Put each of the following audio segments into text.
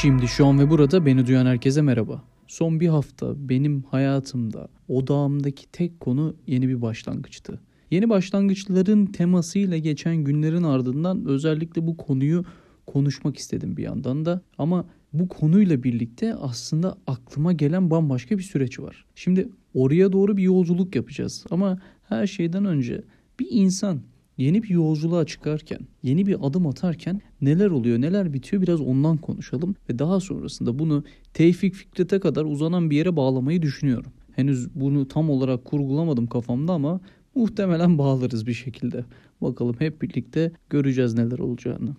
Şimdi şu an ve burada beni duyan herkese merhaba. Son bir hafta benim hayatımda odağımdaki tek konu yeni bir başlangıçtı. Yeni başlangıçların temasıyla geçen günlerin ardından özellikle bu konuyu konuşmak istedim bir yandan da ama bu konuyla birlikte aslında aklıma gelen bambaşka bir süreç var. Şimdi oraya doğru bir yolculuk yapacağız ama her şeyden önce bir insan yeni bir yolculuğa çıkarken, yeni bir adım atarken neler oluyor, neler bitiyor biraz ondan konuşalım ve daha sonrasında bunu Tevfik Fikret'e kadar uzanan bir yere bağlamayı düşünüyorum. Henüz bunu tam olarak kurgulamadım kafamda ama muhtemelen bağlarız bir şekilde. Bakalım hep birlikte göreceğiz neler olacağını.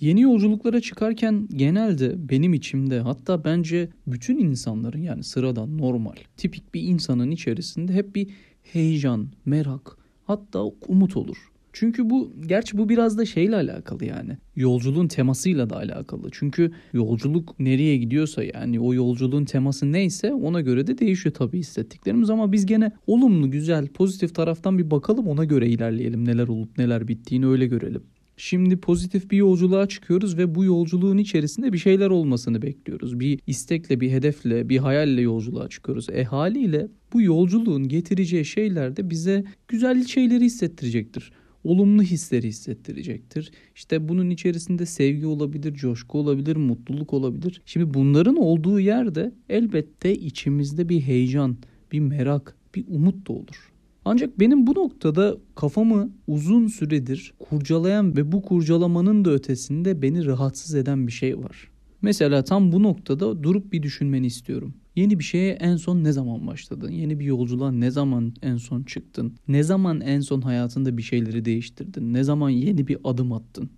Yeni yolculuklara çıkarken genelde benim içimde hatta bence bütün insanların yani sıradan normal tipik bir insanın içerisinde hep bir heyecan, merak hatta umut olur. Çünkü bu gerçi bu biraz da şeyle alakalı yani. Yolculuğun temasıyla da alakalı. Çünkü yolculuk nereye gidiyorsa yani o yolculuğun teması neyse ona göre de değişiyor tabii hissettiklerimiz ama biz gene olumlu, güzel, pozitif taraftan bir bakalım ona göre ilerleyelim. Neler olup neler bittiğini öyle görelim. Şimdi pozitif bir yolculuğa çıkıyoruz ve bu yolculuğun içerisinde bir şeyler olmasını bekliyoruz. Bir istekle, bir hedefle, bir hayalle yolculuğa çıkıyoruz. E haliyle bu yolculuğun getireceği şeyler de bize güzel şeyleri hissettirecektir olumlu hisleri hissettirecektir. İşte bunun içerisinde sevgi olabilir, coşku olabilir, mutluluk olabilir. Şimdi bunların olduğu yerde elbette içimizde bir heyecan, bir merak, bir umut da olur. Ancak benim bu noktada kafamı uzun süredir kurcalayan ve bu kurcalamanın da ötesinde beni rahatsız eden bir şey var. Mesela tam bu noktada durup bir düşünmeni istiyorum. Yeni bir şeye en son ne zaman başladın? Yeni bir yolculuğa ne zaman en son çıktın? Ne zaman en son hayatında bir şeyleri değiştirdin? Ne zaman yeni bir adım attın?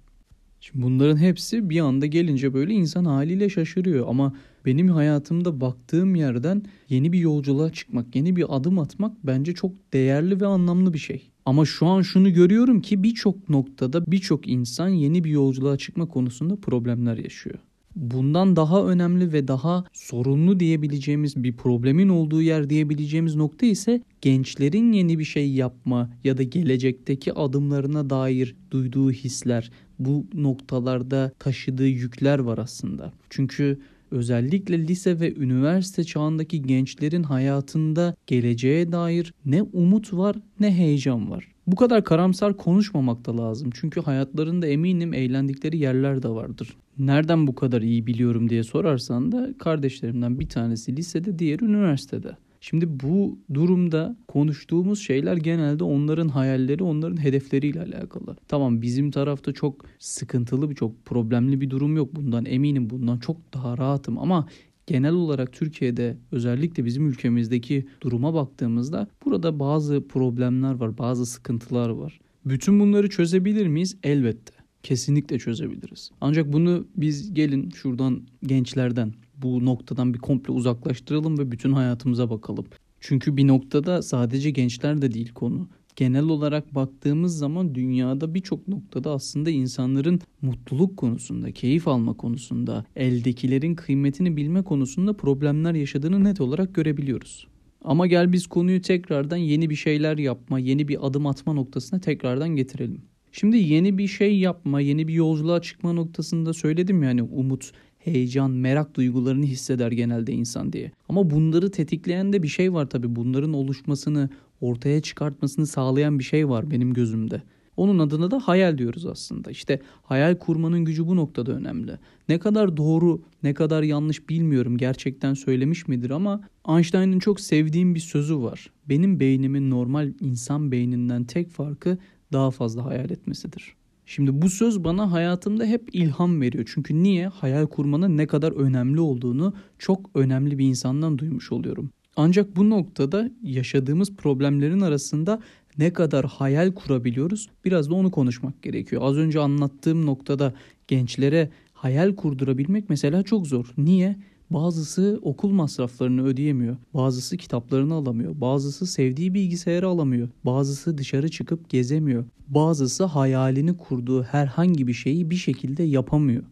Şimdi bunların hepsi bir anda gelince böyle insan haliyle şaşırıyor ama benim hayatımda baktığım yerden yeni bir yolculuğa çıkmak, yeni bir adım atmak bence çok değerli ve anlamlı bir şey. Ama şu an şunu görüyorum ki birçok noktada birçok insan yeni bir yolculuğa çıkma konusunda problemler yaşıyor. Bundan daha önemli ve daha sorunlu diyebileceğimiz bir problemin olduğu yer diyebileceğimiz nokta ise gençlerin yeni bir şey yapma ya da gelecekteki adımlarına dair duyduğu hisler, bu noktalarda taşıdığı yükler var aslında. Çünkü özellikle lise ve üniversite çağındaki gençlerin hayatında geleceğe dair ne umut var ne heyecan var. Bu kadar karamsar konuşmamak da lazım. Çünkü hayatlarında eminim eğlendikleri yerler de vardır. Nereden bu kadar iyi biliyorum diye sorarsan da kardeşlerimden bir tanesi lisede, diğeri üniversitede. Şimdi bu durumda konuştuğumuz şeyler genelde onların hayalleri, onların hedefleriyle alakalı. Tamam bizim tarafta çok sıkıntılı bir, çok problemli bir durum yok. Bundan eminim, bundan çok daha rahatım ama genel olarak Türkiye'de özellikle bizim ülkemizdeki duruma baktığımızda burada bazı problemler var, bazı sıkıntılar var. Bütün bunları çözebilir miyiz? Elbette. Kesinlikle çözebiliriz. Ancak bunu biz gelin şuradan gençlerden bu noktadan bir komple uzaklaştıralım ve bütün hayatımıza bakalım. Çünkü bir noktada sadece gençler de değil konu. Genel olarak baktığımız zaman dünyada birçok noktada aslında insanların mutluluk konusunda, keyif alma konusunda, eldekilerin kıymetini bilme konusunda problemler yaşadığını net olarak görebiliyoruz. Ama gel biz konuyu tekrardan yeni bir şeyler yapma, yeni bir adım atma noktasına tekrardan getirelim. Şimdi yeni bir şey yapma, yeni bir yolculuğa çıkma noktasında söyledim yani umut, heyecan, merak duygularını hisseder genelde insan diye. Ama bunları tetikleyen de bir şey var tabii. Bunların oluşmasını, ortaya çıkartmasını sağlayan bir şey var benim gözümde. Onun adına da hayal diyoruz aslında. İşte hayal kurmanın gücü bu noktada önemli. Ne kadar doğru, ne kadar yanlış bilmiyorum gerçekten söylemiş midir ama Einstein'ın çok sevdiğim bir sözü var. Benim beynimin normal insan beyninden tek farkı daha fazla hayal etmesidir. Şimdi bu söz bana hayatımda hep ilham veriyor. Çünkü niye? Hayal kurmanın ne kadar önemli olduğunu çok önemli bir insandan duymuş oluyorum. Ancak bu noktada yaşadığımız problemlerin arasında ne kadar hayal kurabiliyoruz biraz da onu konuşmak gerekiyor. Az önce anlattığım noktada gençlere hayal kurdurabilmek mesela çok zor. Niye? Bazısı okul masraflarını ödeyemiyor. Bazısı kitaplarını alamıyor. Bazısı sevdiği bilgisayarı alamıyor. Bazısı dışarı çıkıp gezemiyor. Bazısı hayalini kurduğu herhangi bir şeyi bir şekilde yapamıyor.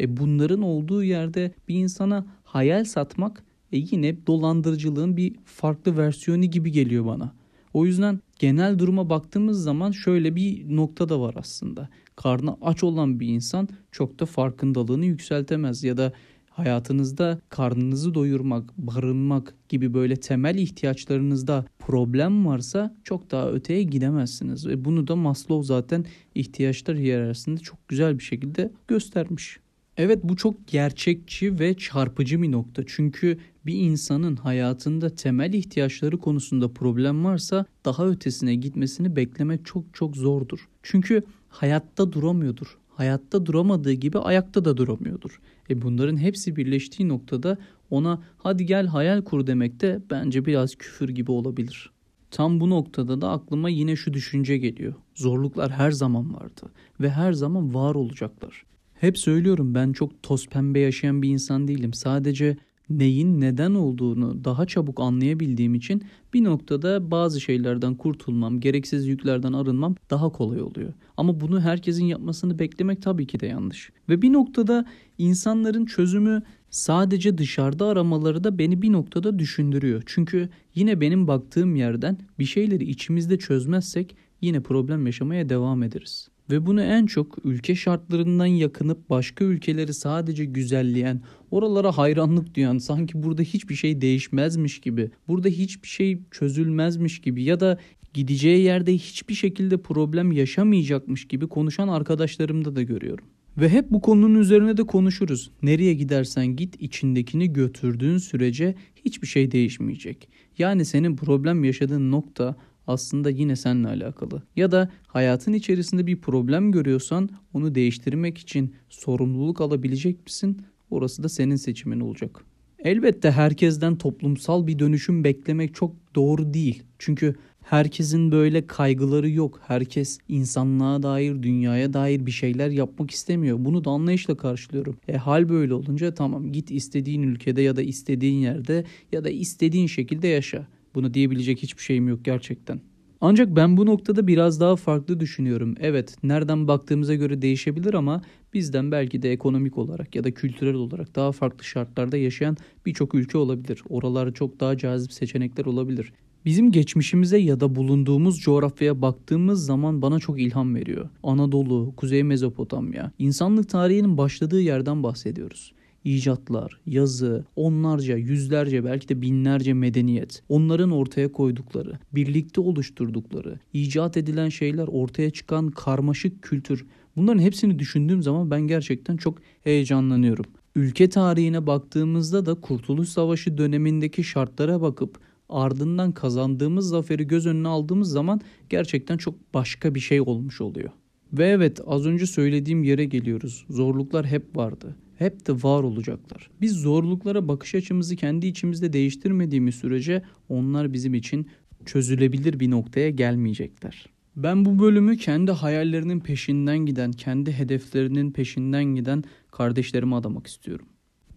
E bunların olduğu yerde bir insana hayal satmak e yine dolandırıcılığın bir farklı versiyonu gibi geliyor bana. O yüzden genel duruma baktığımız zaman şöyle bir nokta da var aslında. Karnı aç olan bir insan çok da farkındalığını yükseltemez ya da hayatınızda karnınızı doyurmak, barınmak gibi böyle temel ihtiyaçlarınızda problem varsa çok daha öteye gidemezsiniz. Ve bunu da Maslow zaten ihtiyaçlar hiyerarşisinde çok güzel bir şekilde göstermiş. Evet bu çok gerçekçi ve çarpıcı bir nokta. Çünkü bir insanın hayatında temel ihtiyaçları konusunda problem varsa daha ötesine gitmesini beklemek çok çok zordur. Çünkü hayatta duramıyordur. Hayatta duramadığı gibi ayakta da duramıyordur. E bunların hepsi birleştiği noktada ona hadi gel hayal kur demek de bence biraz küfür gibi olabilir. Tam bu noktada da aklıma yine şu düşünce geliyor. Zorluklar her zaman vardı ve her zaman var olacaklar. Hep söylüyorum ben çok toz pembe yaşayan bir insan değilim. Sadece neyin neden olduğunu daha çabuk anlayabildiğim için bir noktada bazı şeylerden kurtulmam, gereksiz yüklerden arınmam daha kolay oluyor. Ama bunu herkesin yapmasını beklemek tabii ki de yanlış. Ve bir noktada insanların çözümü sadece dışarıda aramaları da beni bir noktada düşündürüyor. Çünkü yine benim baktığım yerden bir şeyleri içimizde çözmezsek yine problem yaşamaya devam ederiz. Ve bunu en çok ülke şartlarından yakınıp başka ülkeleri sadece güzelleyen, oralara hayranlık duyan, sanki burada hiçbir şey değişmezmiş gibi, burada hiçbir şey çözülmezmiş gibi ya da gideceği yerde hiçbir şekilde problem yaşamayacakmış gibi konuşan arkadaşlarımda da görüyorum. Ve hep bu konunun üzerine de konuşuruz. Nereye gidersen git içindekini götürdüğün sürece hiçbir şey değişmeyecek. Yani senin problem yaşadığın nokta aslında yine seninle alakalı. Ya da hayatın içerisinde bir problem görüyorsan onu değiştirmek için sorumluluk alabilecek misin? Orası da senin seçimin olacak. Elbette herkesten toplumsal bir dönüşüm beklemek çok doğru değil. Çünkü herkesin böyle kaygıları yok. Herkes insanlığa dair, dünyaya dair bir şeyler yapmak istemiyor. Bunu da anlayışla karşılıyorum. E hal böyle olunca tamam git istediğin ülkede ya da istediğin yerde ya da istediğin şekilde yaşa. Bunu diyebilecek hiçbir şeyim yok gerçekten. Ancak ben bu noktada biraz daha farklı düşünüyorum. Evet, nereden baktığımıza göre değişebilir ama bizden belki de ekonomik olarak ya da kültürel olarak daha farklı şartlarda yaşayan birçok ülke olabilir. Oralar çok daha cazip seçenekler olabilir. Bizim geçmişimize ya da bulunduğumuz coğrafyaya baktığımız zaman bana çok ilham veriyor. Anadolu, Kuzey Mezopotamya, insanlık tarihinin başladığı yerden bahsediyoruz icatlar, yazı, onlarca, yüzlerce belki de binlerce medeniyet, onların ortaya koydukları, birlikte oluşturdukları, icat edilen şeyler, ortaya çıkan karmaşık kültür. Bunların hepsini düşündüğüm zaman ben gerçekten çok heyecanlanıyorum. Ülke tarihine baktığımızda da Kurtuluş Savaşı dönemindeki şartlara bakıp ardından kazandığımız zaferi göz önüne aldığımız zaman gerçekten çok başka bir şey olmuş oluyor. Ve evet az önce söylediğim yere geliyoruz. Zorluklar hep vardı hep de var olacaklar. Biz zorluklara bakış açımızı kendi içimizde değiştirmediğimiz sürece onlar bizim için çözülebilir bir noktaya gelmeyecekler. Ben bu bölümü kendi hayallerinin peşinden giden, kendi hedeflerinin peşinden giden kardeşlerime adamak istiyorum.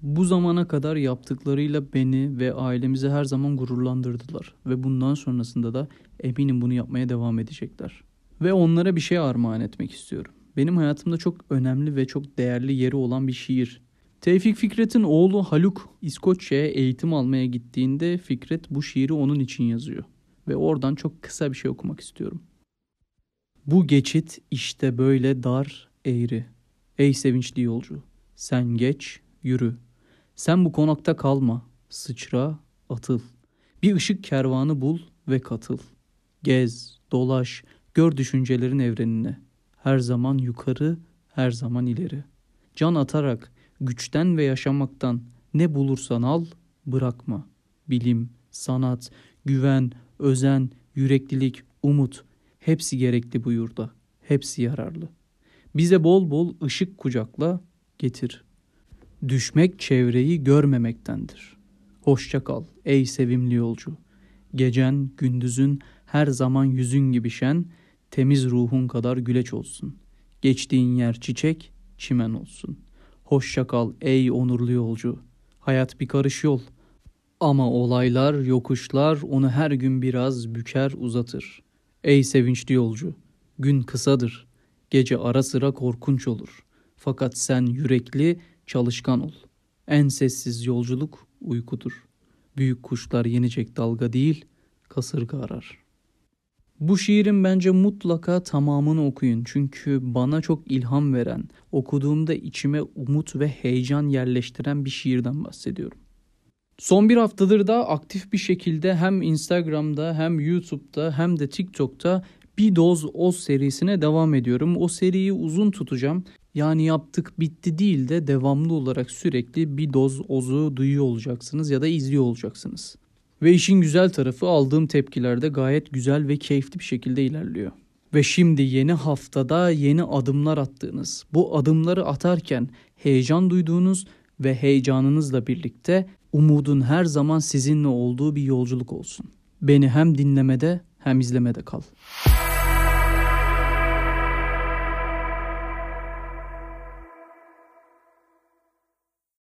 Bu zamana kadar yaptıklarıyla beni ve ailemizi her zaman gururlandırdılar ve bundan sonrasında da eminim bunu yapmaya devam edecekler. Ve onlara bir şey armağan etmek istiyorum benim hayatımda çok önemli ve çok değerli yeri olan bir şiir. Tevfik Fikret'in oğlu Haluk İskoçya'ya eğitim almaya gittiğinde Fikret bu şiiri onun için yazıyor. Ve oradan çok kısa bir şey okumak istiyorum. Bu geçit işte böyle dar, eğri. Ey sevinçli yolcu, sen geç, yürü. Sen bu konakta kalma, sıçra, atıl. Bir ışık kervanı bul ve katıl. Gez, dolaş, gör düşüncelerin evrenine.'' Her zaman yukarı, her zaman ileri. Can atarak, güçten ve yaşamaktan ne bulursan al, bırakma. Bilim, sanat, güven, özen, yüreklilik, umut hepsi gerekli bu yurda. Hepsi yararlı. Bize bol bol ışık kucakla getir. Düşmek çevreyi görmemektendir. Hoşça kal ey sevimli yolcu. Gecen, gündüzün her zaman yüzün gibi şen, Temiz ruhun kadar güleç olsun. Geçtiğin yer çiçek, çimen olsun. Hoşça kal ey onurlu yolcu. Hayat bir karış yol. Ama olaylar, yokuşlar onu her gün biraz büker uzatır. Ey sevinçli yolcu, gün kısadır. Gece ara sıra korkunç olur. Fakat sen yürekli, çalışkan ol. En sessiz yolculuk uykudur. Büyük kuşlar yenecek dalga değil, kasırga arar.'' Bu şiirin bence mutlaka tamamını okuyun. Çünkü bana çok ilham veren, okuduğumda içime umut ve heyecan yerleştiren bir şiirden bahsediyorum. Son bir haftadır da aktif bir şekilde hem Instagram'da hem YouTube'da hem de TikTok'ta bir doz oz serisine devam ediyorum. O seriyi uzun tutacağım. Yani yaptık bitti değil de devamlı olarak sürekli bir doz ozu duyuyor olacaksınız ya da izliyor olacaksınız. Ve işin güzel tarafı aldığım tepkilerde gayet güzel ve keyifli bir şekilde ilerliyor. Ve şimdi yeni haftada yeni adımlar attığınız, bu adımları atarken heyecan duyduğunuz ve heyecanınızla birlikte umudun her zaman sizinle olduğu bir yolculuk olsun. Beni hem dinlemede hem izlemede kal.